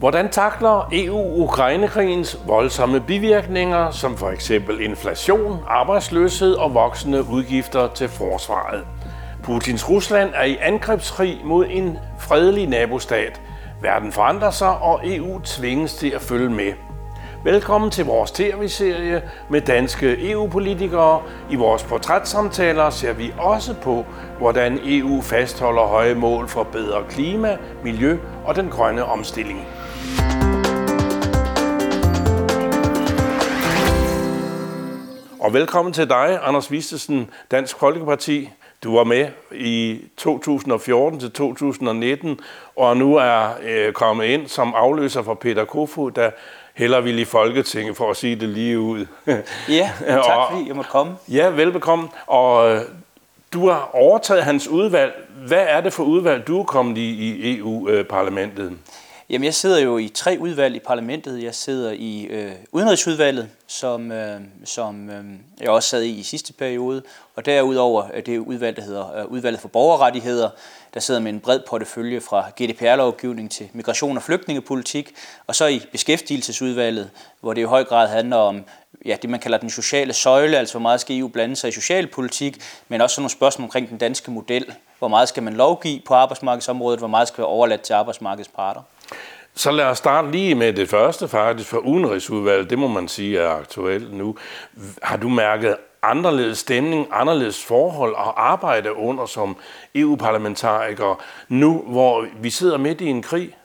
Hvordan takler EU Ukrainekrigens voldsomme bivirkninger, som for eksempel inflation, arbejdsløshed og voksende udgifter til forsvaret? Putins Rusland er i angrebskrig mod en fredelig nabostat. Verden forandrer sig, og EU tvinges til at følge med. Velkommen til vores tv-serie med danske EU-politikere. I vores portrætsamtaler ser vi også på, hvordan EU fastholder høje mål for bedre klima, miljø og den grønne omstilling. Og velkommen til dig, Anders Vistesen, Dansk Folkeparti. Du var med i 2014 til 2019, og nu er øh, kommet ind som afløser for Peter Kofod, der heller ville i Folketinget, for at sige det lige ud. Ja, tak fordi jeg måtte komme. Ja, velbekomme. Og øh, du har overtaget hans udvalg. Hvad er det for udvalg, du er kommet i i EU-parlamentet? Jamen, jeg sidder jo i tre udvalg i parlamentet. Jeg sidder i øh, udenrigsudvalget, som, øh, som øh, jeg også sad i i sidste periode. Og derudover er det udvalg, der hedder øh, udvalget for borgerrettigheder, der sidder med en bred portefølje fra GDPR-lovgivning til migration og flygtningepolitik. Og så i beskæftigelsesudvalget, hvor det i høj grad handler om ja, det, man kalder den sociale søjle, altså hvor meget skal EU blande sig i socialpolitik, men også sådan nogle spørgsmål omkring den danske model. Hvor meget skal man lovgive på arbejdsmarkedsområdet, hvor meget skal være overladt til arbejdsmarkedets parter. Så lad os starte lige med det første faktisk, for udenrigsudvalget, det må man sige er aktuelt nu. Har du mærket anderledes stemning, anderledes forhold at arbejde under som EU-parlamentariker nu, hvor vi sidder midt i en krig?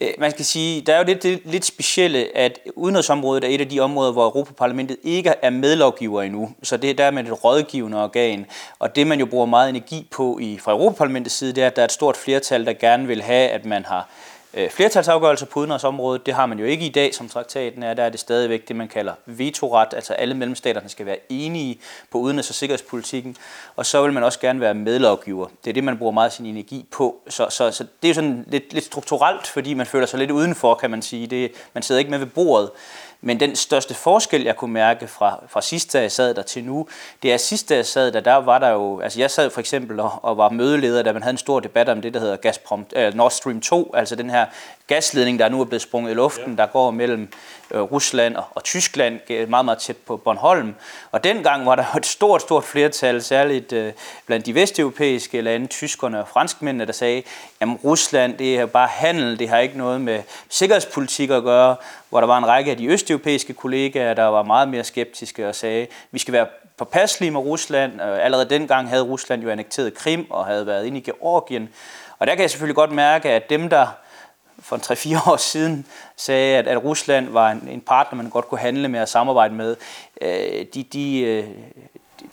Øh, man skal sige, der er jo lidt, det lidt specielle, at udenrigsområdet er et af de områder, hvor Europaparlamentet ikke er medlovgiver endnu. Så det er dermed et rådgivende organ. Og det, man jo bruger meget energi på i, fra Europaparlamentets side, det er, at der er et stort flertal, der gerne vil have, at man har Øh, flertalsafgørelser på udenrigsområdet, det har man jo ikke i dag, som traktaten er. Der er det stadigvæk det, man kalder vetoret, altså alle medlemsstaterne skal være enige på udenrigs- og sikkerhedspolitikken, og så vil man også gerne være medlovgiver. Det er det, man bruger meget sin energi på. Så, så, så det er jo sådan lidt, lidt strukturelt, fordi man føler sig lidt udenfor, kan man sige. Det, man sidder ikke med ved bordet. Men den største forskel, jeg kunne mærke fra, fra sidste jeg sad der til nu, det er, sidste jeg sad der, der var der jo, altså jeg sad for eksempel og, og var mødeleder, da man havde en stor debat om det, der hedder Gazprom, uh, Nord Stream 2, altså den her gasledning, der nu er blevet sprunget i luften, ja. der går mellem øh, Rusland og, og Tyskland, meget, meget tæt på Bornholm. Og dengang var der et stort, stort flertal, særligt øh, blandt de vesteuropæiske lande, tyskerne og franskmændene, der sagde, at Rusland, det er bare handel, det har ikke noget med sikkerhedspolitik at gøre, hvor der var en række af de østeuropæiske kollegaer, der var meget mere skeptiske og sagde, vi skal være påpasselige med Rusland. Allerede dengang havde Rusland jo annekteret Krim og havde været inde i Georgien. Og der kan jeg selvfølgelig godt mærke, at dem, der for 3-4 år siden sagde, at, at Rusland var en, en partner, man godt kunne handle med og samarbejde med, øh, de, de, øh, de,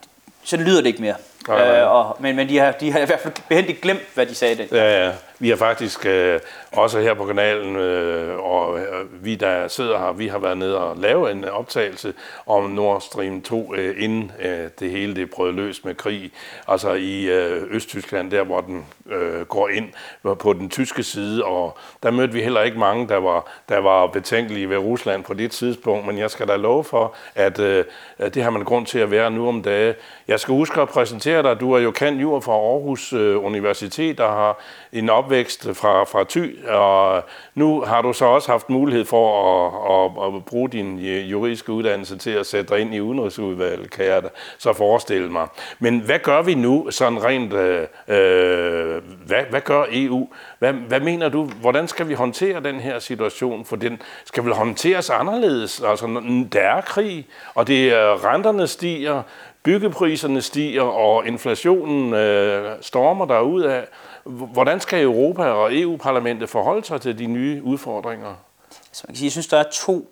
sådan lyder det ikke mere. Ja, ja. Øh, og, men men de, har, de har i hvert fald behendigt glemt, hvad de sagde det. Ja, ja. Vi har faktisk øh, også her på kanalen, øh, og øh, vi der sidder her, vi har været nede og lave en optagelse om Nord Stream 2, øh, inden øh, det hele det brød løs med krig. Altså i øh, Østtyskland, der hvor den øh, går ind på den tyske side, og der mødte vi heller ikke mange, der var, der var betænkelige ved Rusland på det tidspunkt, men jeg skal da love for, at øh, det har man grund til at være nu om dage. Jeg skal huske at præsentere dig, du er jo kendt jord fra Aarhus øh, Universitet, der har en opvækst fra, fra Thy, og nu har du så også haft mulighed for at, at, at bruge din øh, juridiske uddannelse til at sætte dig ind i udenrigsudvalget, kan jeg så forestille mig. Men hvad gør vi nu sådan rent, øh, øh hvad, hvad gør EU? Hvad, hvad mener du, hvordan skal vi håndtere den her situation? For den skal vel håndteres anderledes? Altså, der er krig, og det er renterne stiger, byggepriserne stiger, og inflationen øh, stormer derud af. Hvordan skal Europa og EU-parlamentet forholde sig til de nye udfordringer? Så man kan sige, jeg synes, der er to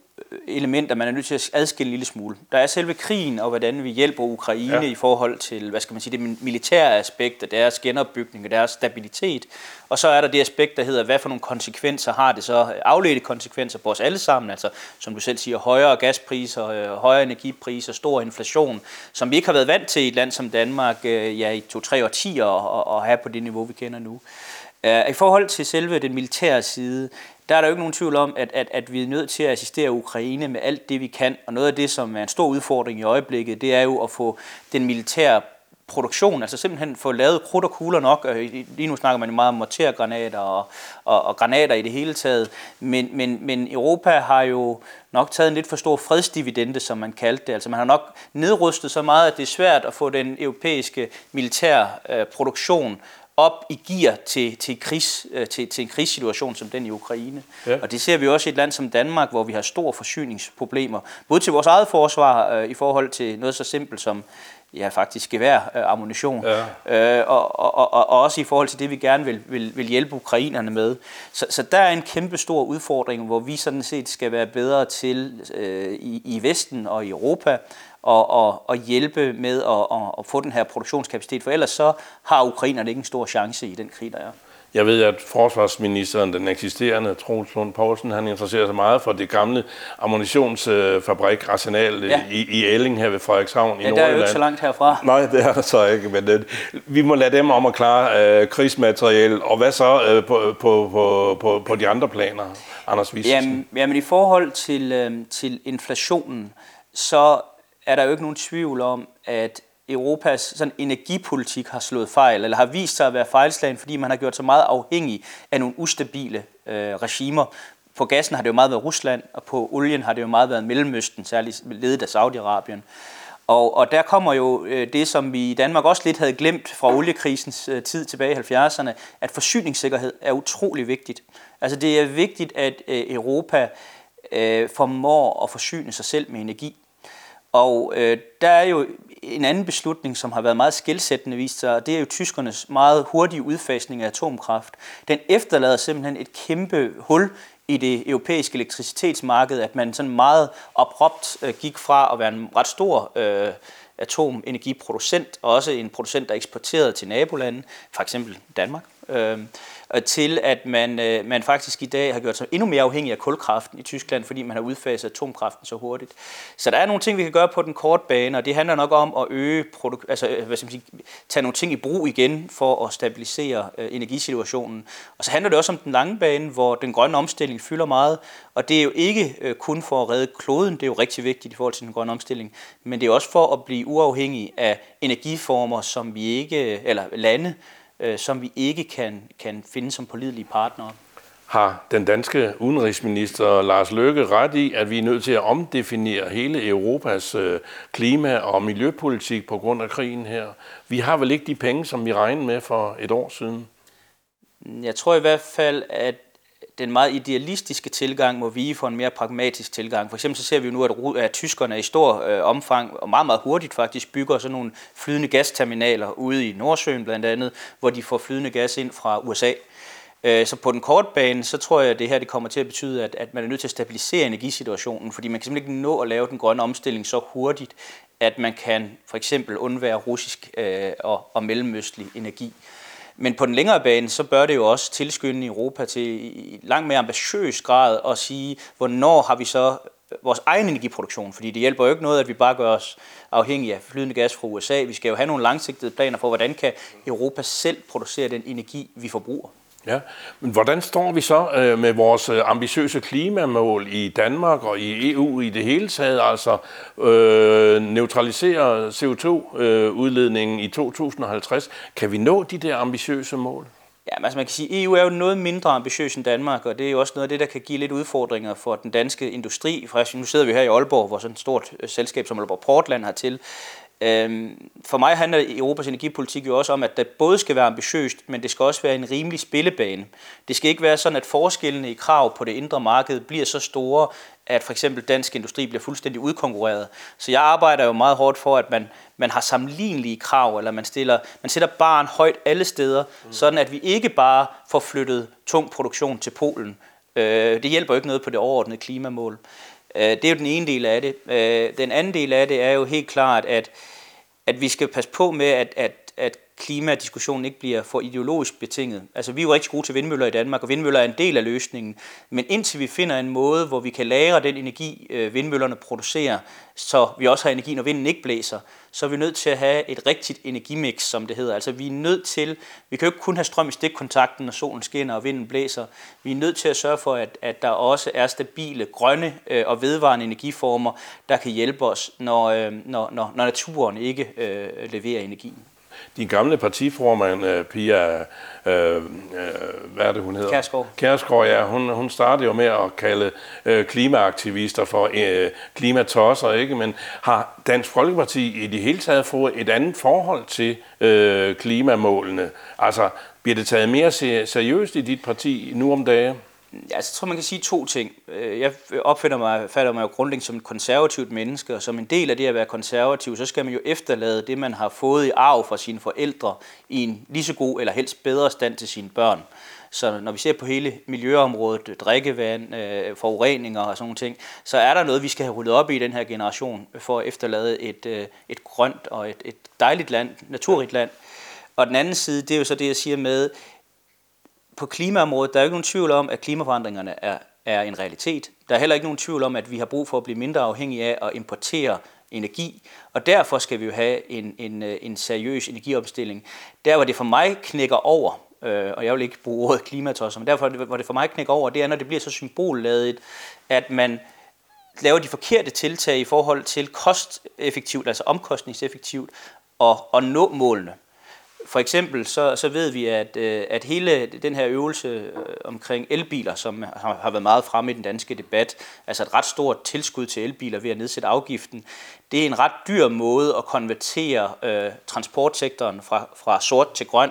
elementer, man er nødt til at adskille en lille smule. Der er selve krigen og hvordan vi hjælper Ukraine ja. i forhold til, hvad skal man sige, det militære aspekt af deres genopbygning og deres stabilitet. Og så er der det aspekt, der hedder, hvad for nogle konsekvenser har det så, afledte konsekvenser på os alle sammen, altså som du selv siger, højere gaspriser, øh, højere energipriser, stor inflation, som vi ikke har været vant til i et land som Danmark øh, ja, i to-tre årtier at have på det niveau, vi kender nu. Øh, I forhold til selve den militære side, der er der jo ikke nogen tvivl om, at, at, at vi er nødt til at assistere Ukraine med alt det, vi kan. Og noget af det, som er en stor udfordring i øjeblikket, det er jo at få den militære produktion, altså simpelthen få lavet krudt og kugler nok. Øh, lige nu snakker man jo meget om mortergranater og, og, og granater i det hele taget, men, men, men Europa har jo nok taget en lidt for stor fredsdividende, som man kaldte det. Altså man har nok nedrustet så meget, at det er svært at få den europæiske militærproduktion øh, op i gear til, til, krigs, øh, til, til en krigssituation som den i Ukraine. Ja. Og det ser vi også i et land som Danmark, hvor vi har store forsyningsproblemer, både til vores eget forsvar øh, i forhold til noget så simpelt som ja, faktisk gevær, øh, ammunition, ja. øh, og, og, og, og også i forhold til det, vi gerne vil, vil, vil hjælpe ukrainerne med. Så, så der er en kæmpe stor udfordring, hvor vi sådan set skal være bedre til øh, i, i Vesten og i Europa, og, og, og hjælpe med at, at, at få den her produktionskapacitet, for ellers så har ukrainerne ikke en stor chance i den krig, der er. Jeg ved, at forsvarsministeren, den eksisterende Troels Lund Poulsen, han interesserer sig meget for det gamle ammunitionsfabrik Arsenal ja. i, i Elling her ved Frederikshavn i ja, Nordjylland. det er jo ikke så langt herfra. Nej, det er der så ikke, men det, øh, vi må lade dem om at klare øh, krigsmateriel. Og hvad så øh, på, på, på, på, på de andre planer, Anders Wiesel? Jamen, jamen i forhold til, øh, til inflationen, så er der jo ikke nogen tvivl om, at Europas sådan, energipolitik har slået fejl, eller har vist sig at være fejlslagen, fordi man har gjort sig meget afhængig af nogle ustabile øh, regimer. På gassen har det jo meget været Rusland, og på olien har det jo meget været Mellemøsten, særligt ledet af Saudi-Arabien. Og, og der kommer jo øh, det, som vi i Danmark også lidt havde glemt fra oliekrisens øh, tid tilbage i 70'erne, at forsyningssikkerhed er utrolig vigtigt. Altså det er vigtigt, at øh, Europa øh, formår at forsyne sig selv med energi. Og øh, der er jo en anden beslutning, som har været meget skilsættende vist sig, og det er jo tyskernes meget hurtige udfasning af atomkraft. Den efterlader simpelthen et kæmpe hul i det europæiske elektricitetsmarked, at man sådan meget abrupt øh, gik fra at være en ret stor øh, atomenergiproducent, og også en producent, der eksporterede til nabolande, for eksempel Danmark. Øh, til at man, øh, man faktisk i dag har gjort sig endnu mere afhængig af kulkraften i Tyskland, fordi man har udfaset atomkraften så hurtigt. Så der er nogle ting, vi kan gøre på den korte bane, og det handler nok om at øge produ- altså, øh, hvad skal man sige, tage nogle ting i brug igen for at stabilisere øh, energisituationen. Og så handler det også om den lange bane, hvor den grønne omstilling fylder meget, og det er jo ikke øh, kun for at redde kloden, det er jo rigtig vigtigt i forhold til den grønne omstilling, men det er også for at blive uafhængig af energiformer, som vi ikke, øh, eller lande, øh, som vi ikke kan, kan finde som pålidelige partnere. Har den danske udenrigsminister Lars Løkke ret i, at vi er nødt til at omdefinere hele Europas øh, klima- og miljøpolitik på grund af krigen her? Vi har vel ikke de penge, som vi regnede med for et år siden? Jeg tror i hvert fald, at den meget idealistiske tilgang må vige for en mere pragmatisk tilgang. For eksempel så ser vi jo nu, at, at tyskerne i stor øh, omfang og meget, meget hurtigt faktisk bygger sådan nogle flydende gasterminaler ude i Nordsøen blandt andet, hvor de får flydende gas ind fra USA. Øh, så på den korte bane, så tror jeg, at det her det kommer til at betyde, at, at man er nødt til at stabilisere energisituationen, fordi man kan simpelthen ikke nå at lave den grønne omstilling så hurtigt, at man kan for eksempel undvære russisk øh, og, og mellemøstlig energi. Men på den længere bane, så bør det jo også tilskynde Europa til i langt mere ambitiøs grad at sige, hvornår har vi så øh, vores egen energiproduktion, fordi det hjælper jo ikke noget, at vi bare gør os afhængige af flydende gas fra USA. Vi skal jo have nogle langsigtede planer for, hvordan kan Europa selv producere den energi, vi forbruger. Ja, men hvordan står vi så øh, med vores øh, ambitiøse klimamål i Danmark og i EU i det hele taget, altså øh, neutralisere CO2-udledningen øh, i 2050? Kan vi nå de der ambitiøse mål? Ja, altså man kan sige, at EU er jo noget mindre ambitiøs end Danmark, og det er jo også noget af det, der kan give lidt udfordringer for den danske industri. For nu sidder vi her i Aalborg, hvor sådan et stort øh, selskab som Aalborg Portland har til. Øhm, for mig handler Europas energipolitik jo også om, at det både skal være ambitiøst, men det skal også være en rimelig spillebane. Det skal ikke være sådan, at forskellene i krav på det indre marked bliver så store, at for eksempel dansk industri bliver fuldstændig udkonkurreret. Så jeg arbejder jo meget hårdt for, at man, man har sammenlignelige krav, eller man, stiller, man sætter barn højt alle steder, mm. sådan at vi ikke bare får flyttet tung produktion til Polen. Øh, det hjælper jo ikke noget på det overordnede klimamål. Øh, det er jo den ene del af det. Øh, den anden del af det er jo helt klart, at, at vi skal passe på med, at, at, at klimadiskussionen ikke bliver for ideologisk betinget. Altså, vi er jo rigtig gode til vindmøller i Danmark, og vindmøller er en del af løsningen. Men indtil vi finder en måde, hvor vi kan lagre den energi, øh, vindmøllerne producerer, så vi også har energi, når vinden ikke blæser, så er vi nødt til at have et rigtigt energimix, som det hedder. Altså, vi er nødt til, vi kan jo ikke kun have strøm i stikkontakten, når solen skinner og vinden blæser. Vi er nødt til at sørge for, at, at der også er stabile, grønne øh, og vedvarende energiformer, der kan hjælpe os, når, øh, når, når, når naturen ikke øh, leverer energien din gamle partiformand, øh, Pia, øh, øh, hvad er det, hun hedder? Kærsgaard. Kærsgaard, ja. Hun, hun startede jo med at kalde øh, klimaaktivister for øh, klimatosser, ikke? Men har Dansk Folkeparti i det hele taget fået et andet forhold til øh, klimamålene? Altså, bliver det taget mere seriøst i dit parti nu om dagen? Altså, jeg tror, man kan sige to ting. Øh, jeg opfatter mig, fatter mig jo grundlæggende som et konservativt menneske, og som en del af det at være konservativ, så skal man jo efterlade det, man har fået i arv fra sine forældre, i en lige så god eller helst bedre stand til sine børn. Så når vi ser på hele miljøområdet, drikkevand, øh, forureninger og sådan nogle ting, så er der noget, vi skal have rullet op i den her generation, for at efterlade et, øh, et grønt og et, et dejligt land, naturrigt land. Og den anden side, det er jo så det, jeg siger med, på klimaområdet, der er jo ikke nogen tvivl om, at klimaforandringerne er, er en realitet. Der er heller ikke nogen tvivl om, at vi har brug for at blive mindre afhængige af at importere energi, og derfor skal vi jo have en, en, øh, en seriøs energiomstilling. Der, hvor det for mig knækker over, øh, og jeg vil ikke bruge ordet klimatosser, men derfor, hvor det for mig knækker over, det er, når det bliver så symbolladet, at man laver de forkerte tiltag i forhold til kosteffektivt, altså omkostningseffektivt, og, og nå målene. For eksempel så, så ved vi, at, øh, at hele den her øvelse øh, omkring elbiler, som har, har været meget fremme i den danske debat, altså et ret stort tilskud til elbiler ved at nedsætte afgiften, det er en ret dyr måde at konvertere øh, transportsektoren fra, fra sort til grøn.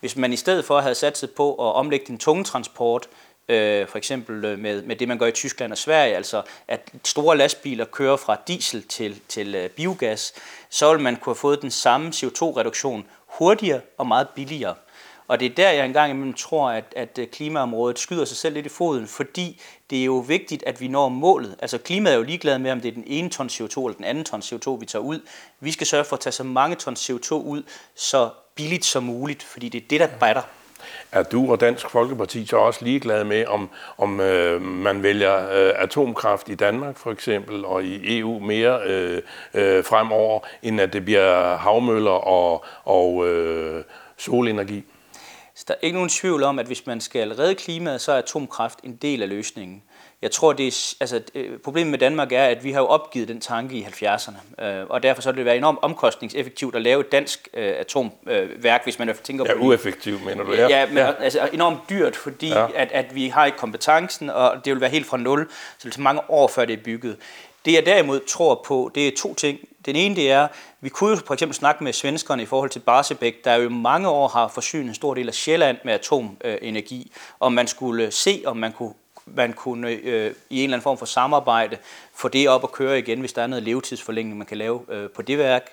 Hvis man i stedet for havde satset på at omlægge den tunge transport, øh, for eksempel øh, med, med det, man gør i Tyskland og Sverige, altså at store lastbiler kører fra diesel til, til øh, biogas, så vil man kunne have fået den samme CO2-reduktion hurtigere og meget billigere. Og det er der, jeg engang imellem tror, at, at klimaområdet skyder sig selv lidt i foden, fordi det er jo vigtigt, at vi når målet. Altså klimaet er jo ligeglad med, om det er den ene ton CO2 eller den anden ton CO2, vi tager ud. Vi skal sørge for at tage så mange ton CO2 ud, så billigt som muligt, fordi det er det, der batter. Er du og Dansk Folkeparti så også ligeglade med, om, om øh, man vælger øh, atomkraft i Danmark for eksempel, og i EU mere øh, øh, fremover, end at det bliver havmøller og, og øh, solenergi? Så der er ikke nogen tvivl om, at hvis man skal redde klimaet, så er atomkraft en del af løsningen. Jeg tror, det er, altså, øh, problemet med Danmark er, at vi har jo opgivet den tanke i 70'erne, øh, og derfor så vil det være enormt omkostningseffektivt at lave et dansk øh, atomværk, hvis man tænker på Ja, ueffektivt, mener du? Ja, ja men ja. altså enormt dyrt, fordi ja. at, at vi har ikke kompetencen, og det vil være helt fra nul, så det vil tage mange år, før det er bygget. Det jeg derimod tror på, det er to ting. Den ene det er, vi kunne jo for eksempel snakke med svenskerne i forhold til Barsebæk, der jo mange år har forsynet en stor del af Sjælland med atomenergi, og man skulle se, om man kunne man kunne øh, i en eller anden form for samarbejde få det op og køre igen, hvis der er noget levetidsforlængning, man kan lave øh, på det værk.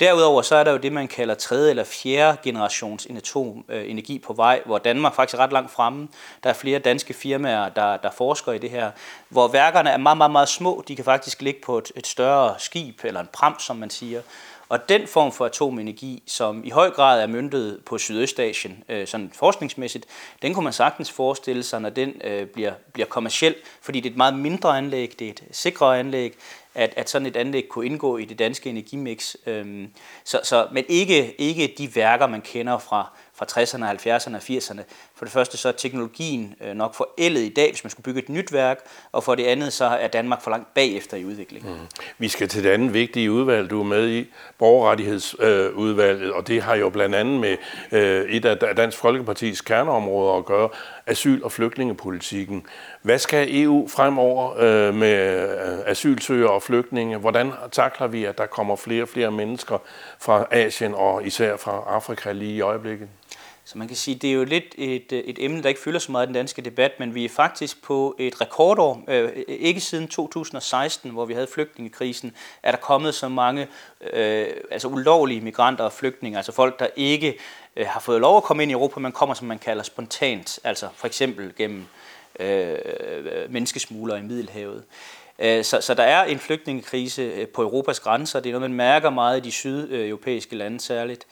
Derudover så er der jo det, man kalder tredje eller fjerde generations atomenergi øh, på vej, hvor Danmark faktisk er ret langt fremme. Der er flere danske firmaer, der, der forsker i det her, hvor værkerne er meget, meget, meget små. De kan faktisk ligge på et, et større skib, eller en pram, som man siger. Og den form for atomenergi, som i høj grad er myndtet på Sydøstasien, øh, sådan forskningsmæssigt, den kunne man sagtens forestille sig, når den øh, bliver, bliver kommersiel, fordi det er et meget mindre anlæg, det er et sikrere anlæg, at, at sådan et anlæg kunne indgå i det danske energimix. Øhm, så, så, men ikke, ikke de værker, man kender fra, fra 60'erne, 70'erne og 80'erne. For det første så er teknologien øh, nok forældet i dag, hvis man skulle bygge et nyt værk, og for det andet så er Danmark for langt bagefter i udviklingen. Mm. Vi skal til det andet vigtige udvalg, du er med i, borgerrettighedsudvalget, og det har jo blandt andet med øh, et af Dansk Folkepartis kerneområder at gøre, asyl- og flygtningepolitikken. Hvad skal EU fremover øh, med asylsøgere og flygtninge? Hvordan takler vi, at der kommer flere og flere mennesker fra Asien og især fra Afrika lige i øjeblikket? Så man kan sige, det er jo lidt et, øh, et emne, der ikke fylder så meget i den danske debat, men vi er faktisk på et rekordår, øh, ikke siden 2016, hvor vi havde flygtningekrisen, er der kommet så mange øh, altså ulovlige migranter og flygtninge, altså folk, der ikke øh, har fået lov at komme ind i Europa, men kommer, som man kalder spontant, altså for eksempel gennem øh, menneskesmuglere i Middelhavet. Øh, så, så der er en flygtningekrise øh, på Europas grænser. Det er noget, man mærker meget i de sydeuropæiske lande særligt.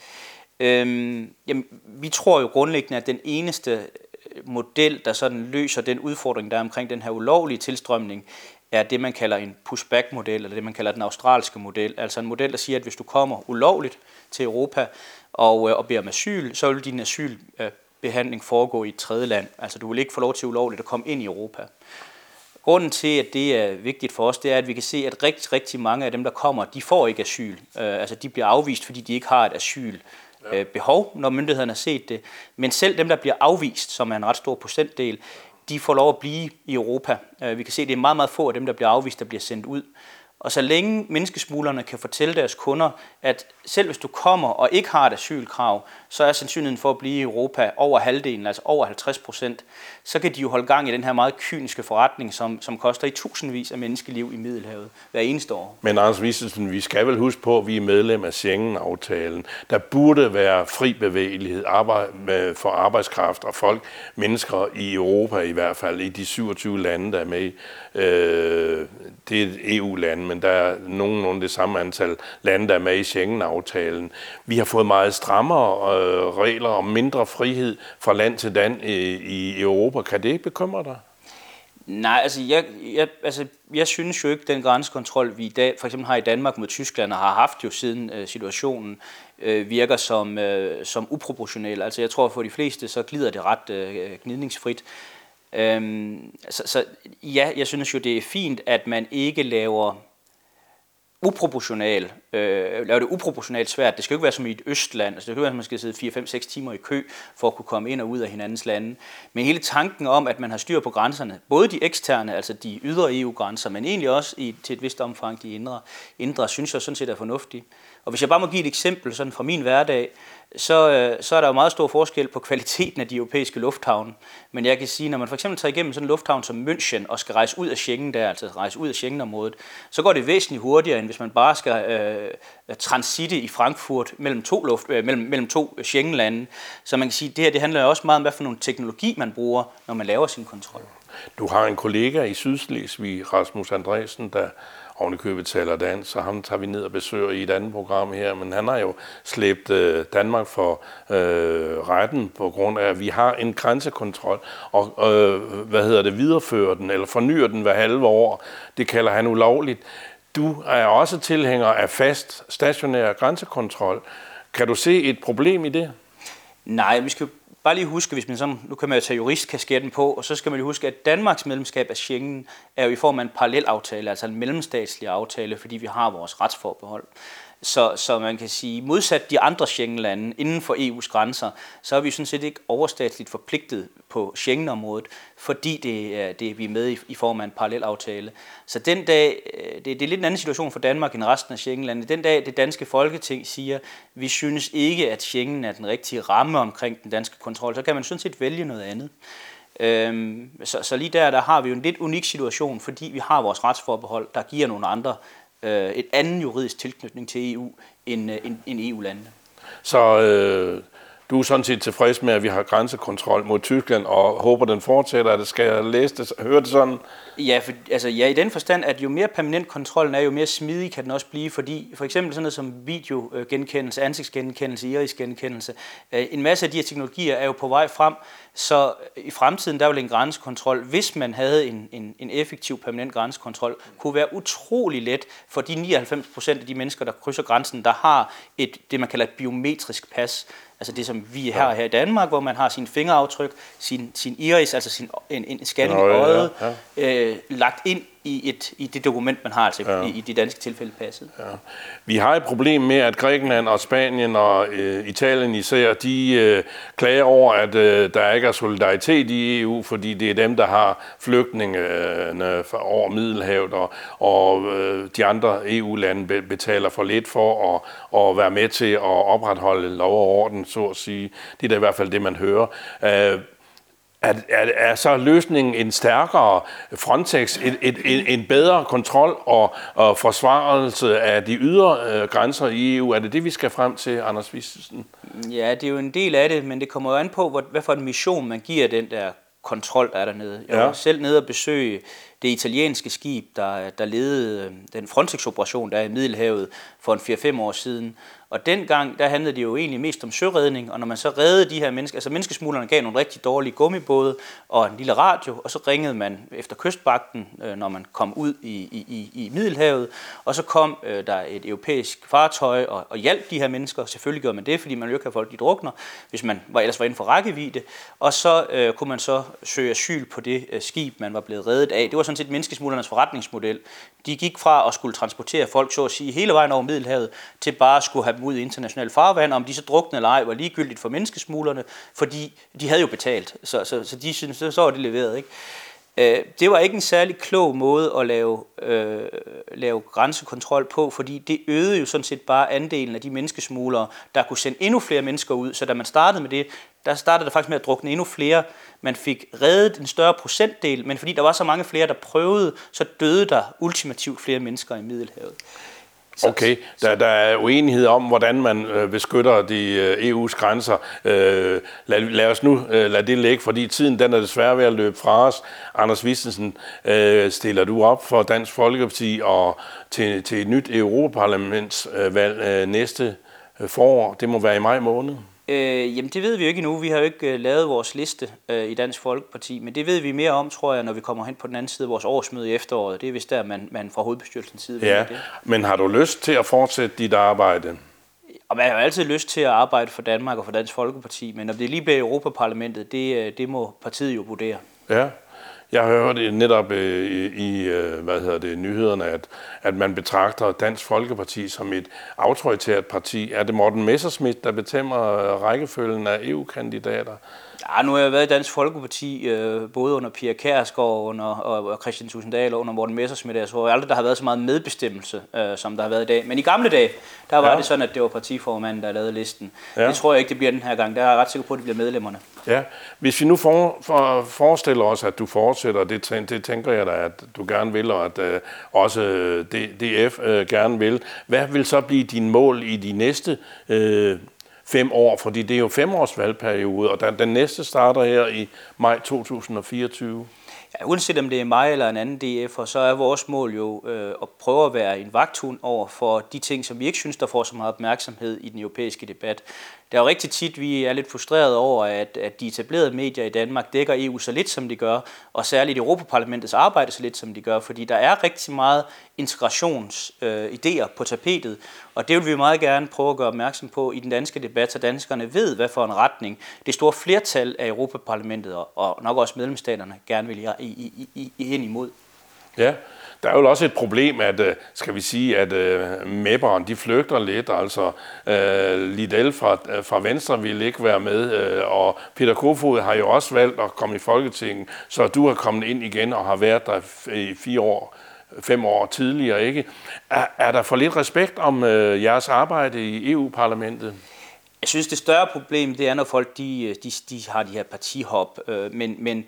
Øhm, jamen, vi tror jo grundlæggende, at den eneste øh, model, der sådan løser den udfordring, der er omkring den her ulovlige tilstrømning, er det, man kalder en pushback-model, eller det, man kalder den australske model. Altså en model, der siger, at hvis du kommer ulovligt til Europa og, øh, og beder om asyl, så vil din asylbehandling øh, foregå i et tredje land. Altså du vil ikke få lov til ulovligt at komme ind i Europa. Grunden til, at det er vigtigt for os, det er, at vi kan se, at rigtig, rigtig mange af dem, der kommer, de får ikke asyl. Øh, altså de bliver afvist, fordi de ikke har et asyl øh, behov, når myndighederne har set det. Men selv dem, der bliver afvist, som er en ret stor procentdel, de får lov at blive i Europa. Øh, vi kan se, at det er meget, meget få af dem, der bliver afvist, der bliver sendt ud. Og så længe menneskesmuglerne kan fortælle deres kunder, at selv hvis du kommer og ikke har et asylkrav, så er sandsynligheden for at blive i Europa over halvdelen, altså over 50 procent, så kan de jo holde gang i den her meget kyniske forretning, som, som koster i tusindvis af menneskeliv i Middelhavet hver eneste år. Men Anders Wisselsen, vi skal vel huske på, at vi er medlem af Schengen-aftalen. Der burde være fri bevægelighed for arbejdskraft og folk, mennesker i Europa i hvert fald, i de 27 lande, der er med. Øh, det er EU-land, e men der er nogenlunde det samme antal lande, der er med i Schengen-aftalen. Vi har fået meget strammere øh, Øh, regler om mindre frihed fra land til land i, Europa. Kan det ikke bekymre dig? Nej, altså jeg, jeg, altså jeg synes jo ikke, den grænsekontrol, vi i dag for eksempel har i Danmark mod Tyskland og har haft jo siden øh, situationen, øh, virker som, øh, som uproportionel. Altså jeg tror for de fleste, så glider det ret øh, gnidningsfrit. Øhm, så, så ja, jeg synes jo, det er fint, at man ikke laver uproportional, øh, lave det uproportionalt svært. Det skal jo ikke være som i et østland, altså det kan være, at man skal sidde 4-5-6 timer i kø for at kunne komme ind og ud af hinandens lande. Men hele tanken om, at man har styr på grænserne, både de eksterne, altså de ydre EU-grænser, men egentlig også i, til et vist omfang de indre, indre, synes jeg sådan set er fornuftigt. Og hvis jeg bare må give et eksempel sådan fra min hverdag, så, øh, så er der jo meget stor forskel på kvaliteten af de europæiske lufthavne. Men jeg kan sige, når man for eksempel tager igennem sådan en lufthavn som München og skal rejse ud af Schengen der, altså rejse ud af Schengenområdet, så går det væsentligt hurtigere, end hvis man bare skal øh, øh transitte i Frankfurt mellem to, luft, øh, mellem, mellem to Schengenlande. Så man kan sige, det her det handler jo også meget om, hvad for nogle teknologi man bruger, når man laver sin kontrol. Du har en kollega i Sydslesvig, Rasmus Andresen, der ovenikøbet taler dansk, så ham tager vi ned og besøger i et andet program her, men han har jo slæbt øh, Danmark for øh, retten på grund af, at vi har en grænsekontrol, og øh, hvad hedder det, viderefører den, eller fornyer den hver halve år. Det kalder han ulovligt. Du er også tilhænger af fast stationær grænsekontrol. Kan du se et problem i det? Nej, vi skal bare lige huske, hvis man sådan, nu kan man jo tage juristkasketten på, og så skal man jo huske, at Danmarks medlemskab af Schengen er jo i form af en parallelaftale, altså en mellemstatslig aftale, fordi vi har vores retsforbehold. Så, så man kan sige, modsat de andre Schengen-lande inden for EU's grænser, så er vi sådan set ikke overstatsligt forpligtet på Schengen-området, fordi det øh, det, vi er med i, i form af en parallelaftale. Så den dag, øh, det, det er lidt en anden situation for Danmark end resten af Schengen-landene. Den dag det danske folketing siger, vi synes ikke, at Schengen er den rigtige ramme omkring den danske kontrol, så kan man sådan set vælge noget andet. Øhm, så, så lige der, der har vi jo en lidt unik situation, fordi vi har vores retsforbehold, der giver nogle andre øh, et anden juridisk tilknytning til EU end, øh, end, end EU-landene. Så øh, du er sådan set tilfreds med, at vi har grænsekontrol mod Tyskland, og håber, den fortsætter. Er det, skal jeg læse det, høre det sådan? Ja, for, altså, ja, i den forstand, at jo mere permanent kontrollen er, jo mere smidig kan den også blive, fordi for eksempel sådan noget som videogenkendelse, ansigtsgenkendelse, irisgenkendelse, øh, en masse af de her teknologier er jo på vej frem, så i fremtiden, der vil en grænsekontrol, hvis man havde en, en, en effektiv permanent grænsekontrol, kunne være utrolig let for de 99 procent af de mennesker, der krydser grænsen, der har et, det, man kalder et biometrisk pas. Altså det, som vi har her i Danmark, hvor man har sin fingeraftryk, sin, sin iris, altså sin, en, en scanning i øjet, ja, ja. Øh, lagt ind i, et, i det dokument, man har, altså ja. i, i det danske tilfælde passet. Ja. Vi har et problem med, at Grækenland og Spanien og øh, Italien især, de øh, klager over, at øh, der ikke er solidaritet i EU, fordi det er dem, der har flygtningene over Middelhavet, og, og øh, de andre EU-lande betaler for lidt for at, at være med til at opretholde lov og orden, så at sige. Det er da i hvert fald det, man hører. Øh, er, er, er så løsningen en stærkere Frontex, et, et, et, en bedre kontrol og, og forsvarelse af de ydre øh, grænser i EU? Er det det, vi skal frem til, Anders Vistesen? Ja, det er jo en del af det, men det kommer jo an på, hvad for en mission man giver den der kontrol, der er dernede. Jeg var ja. selv nede og besøge det italienske skib, der, der ledede øh, den Frontex-operation, der er i Middelhavet for en 4-5 år siden. Og dengang, der handlede det jo egentlig mest om søredning, og når man så reddede de her mennesker, altså menneskesmuglerne gav nogle rigtig dårlige gummibåde og en lille radio, og så ringede man efter kystvagten, øh, når man kom ud i, i, i Middelhavet, og så kom øh, der et europæisk fartøj og, og hjalp de her mennesker. Selvfølgelig gjorde man det, fordi man jo ikke har folk, de drukner, hvis man var, ellers var inden for rækkevidde. Og så øh, kunne man så søge asyl på det øh, skib, man var blevet reddet af. Det var sådan sådan set menneskesmuglernes forretningsmodel. De gik fra at skulle transportere folk, så at sige, hele vejen over Middelhavet, til bare at skulle have dem ud i international farvand. Om de så drukne eller ej, var ligegyldigt for menneskesmuglerne, fordi de havde jo betalt. Så, så, så de synes, så var det leveret. Ikke? Øh, det var ikke en særlig klog måde at lave, øh, lave grænsekontrol på, fordi det øgede jo sådan set bare andelen af de menneskesmuglere, der kunne sende endnu flere mennesker ud. Så da man startede med det, der startede det faktisk med at drukne endnu flere. Man fik reddet en større procentdel, men fordi der var så mange flere, der prøvede, så døde der ultimativt flere mennesker i Middelhavet. Så, okay, der, der er uenighed om, hvordan man øh, beskytter de øh, EU's grænser. Øh, lad, lad os nu øh, lade det ligge, fordi tiden den er desværre ved at løbe fra os. Anders Vistensen, øh, stiller du op for Dansk Folkeparti og til, til et nyt Europaparlamentsvalg øh, næste øh, forår? Det må være i maj måned. Øh, jamen det ved vi jo ikke endnu. Vi har jo ikke uh, lavet vores liste uh, i Dansk Folkeparti, men det ved vi mere om, tror jeg, når vi kommer hen på den anden side af vores årsmøde i efteråret. Det er vist der, man, man fra hovedbestyrelsens side ja, det. men har du lyst til at fortsætte dit arbejde? Og man har jo altid lyst til at arbejde for Danmark og for Dansk Folkeparti, men om det lige bliver Europaparlamentet, det, øh, det må partiet jo vurdere. Ja, jeg har hørt netop øh, i, øh, hvad hedder det, nyhederne, at, at man betragter Dansk Folkeparti som et autoritært parti. Er det Morten Messerschmidt, der betemmer øh, rækkefølgen af EU-kandidater? Ja, nu har jeg været i Dansk Folkeparti, øh, både under Pia Kærsgaard under, og, og Christian Tusinddal og under Morten Messersmith. Jeg tror aldrig, der har været så meget medbestemmelse, øh, som der har været i dag. Men i gamle dage, der var ja. det sådan, at det var partiformanden, der lavede listen. Ja. Det tror jeg ikke, det bliver den her gang. Der er jeg ret sikker på, at det bliver medlemmerne. Ja, hvis vi nu for, for, forestiller os, at du fortsætter, det, det tænker jeg da, at du gerne vil, og at øh, også DF øh, gerne vil. Hvad vil så blive din mål i de næste øh, fem år, fordi det er jo fem års valgperiode, og den, den næste starter her i maj 2024. Ja, uanset om det er mig eller en anden DF, så er vores mål jo øh, at prøve at være en vagthund over for de ting, som vi ikke synes, der får så meget opmærksomhed i den europæiske debat. Det er jo rigtig tit, vi er lidt frustreret over, at, at de etablerede medier i Danmark dækker EU så lidt, som de gør, og særligt Europaparlamentets arbejde så lidt, som de gør, fordi der er rigtig meget integrationsidéer øh, på tapetet, og det vil vi meget gerne prøve at gøre opmærksom på i den danske debat, så danskerne ved, hvad for en retning det store flertal af Europaparlamentet og nok også medlemsstaterne gerne vil i, i, i, i, ind imod. Ja, der er jo også et problem, at, øh, skal vi sige, at uh, de flygter lidt. Altså, øh, uh, Lidl fra, fra Venstre vil ikke være med, og Peter Kofod har jo også valgt at komme i Folketinget, så du har kommet ind igen og har været der i fire år fem år tidligere, ikke? Er, er der for lidt respekt om øh, jeres arbejde i EU-parlamentet? Jeg synes, det større problem, det er, når folk de, de, de har de her partihop, øh, men, men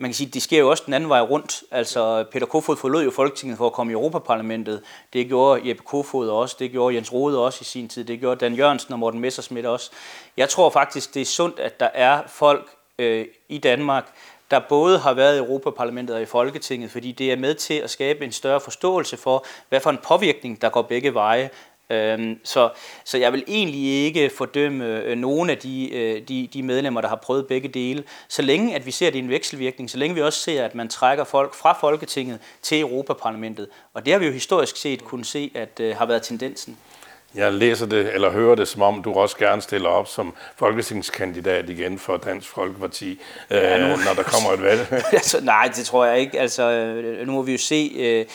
man kan sige, det sker jo også den anden vej rundt. Altså, Peter Kofod forlod jo Folketinget for at komme i Europaparlamentet. Det gjorde Jeppe Kofod også, det gjorde Jens Rode også i sin tid, det gjorde Dan Jørgensen og Morten Messersmith også. Jeg tror faktisk, det er sundt, at der er folk øh, i Danmark, der både har været i Europaparlamentet og i Folketinget, fordi det er med til at skabe en større forståelse for, hvad for en påvirkning, der går begge veje. Øhm, så, så jeg vil egentlig ikke fordømme øh, nogen af de, øh, de, de medlemmer, der har prøvet begge dele, så længe at vi ser det i en vekselvirkning, så længe vi også ser, at man trækker folk fra Folketinget til Europaparlamentet. Og det har vi jo historisk set kunne se, at uh, har været tendensen. Jeg læser det, eller hører det, som om du også gerne stiller op som folketingskandidat igen for Dansk Folkeparti, ja, nu, øh, når der kommer et valg. altså, nej, det tror jeg ikke. Altså, nu må vi jo se... Øh,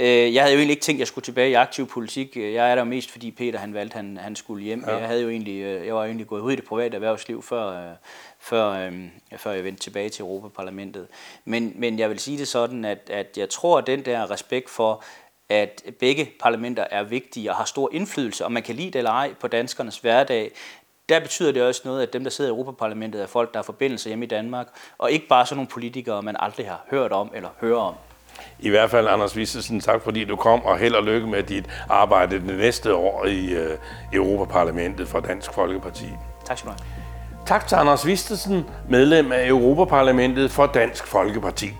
Øh, jeg havde jo egentlig ikke tænkt, at jeg skulle tilbage i aktiv politik. Jeg er der mest, fordi Peter han valgte, han, han skulle hjem. Ja. Jeg, havde jo egentlig, øh, jeg var jo egentlig gået ud i det private erhvervsliv, før, øh, før, før jeg vendte tilbage til Europaparlamentet. Men, men jeg vil sige det sådan, at, at jeg tror, at den der respekt for, at begge parlamenter er vigtige og har stor indflydelse, om man kan lide det eller ej, på danskernes hverdag, der betyder det også noget, at dem, der sidder i Europaparlamentet, er folk, der har forbindelse hjemme i Danmark, og ikke bare sådan nogle politikere, man aldrig har hørt om eller hører om. I hvert fald, Anders Vissesen, tak fordi du kom, og held og lykke med dit arbejde det næste år i uh, Europaparlamentet for Dansk Folkeparti. Tak skal du have. Tak til Anders Vistesen, medlem af Europaparlamentet for Dansk Folkeparti.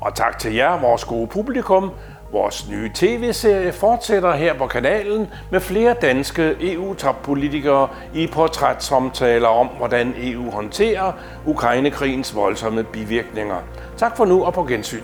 Og tak til jer, vores gode publikum. Vores nye tv-serie fortsætter her på kanalen med flere danske EU-toppolitikere i portrætsomtaler om, hvordan EU håndterer Ukrainekrigens voldsomme bivirkninger. Tak for nu og på gensyn.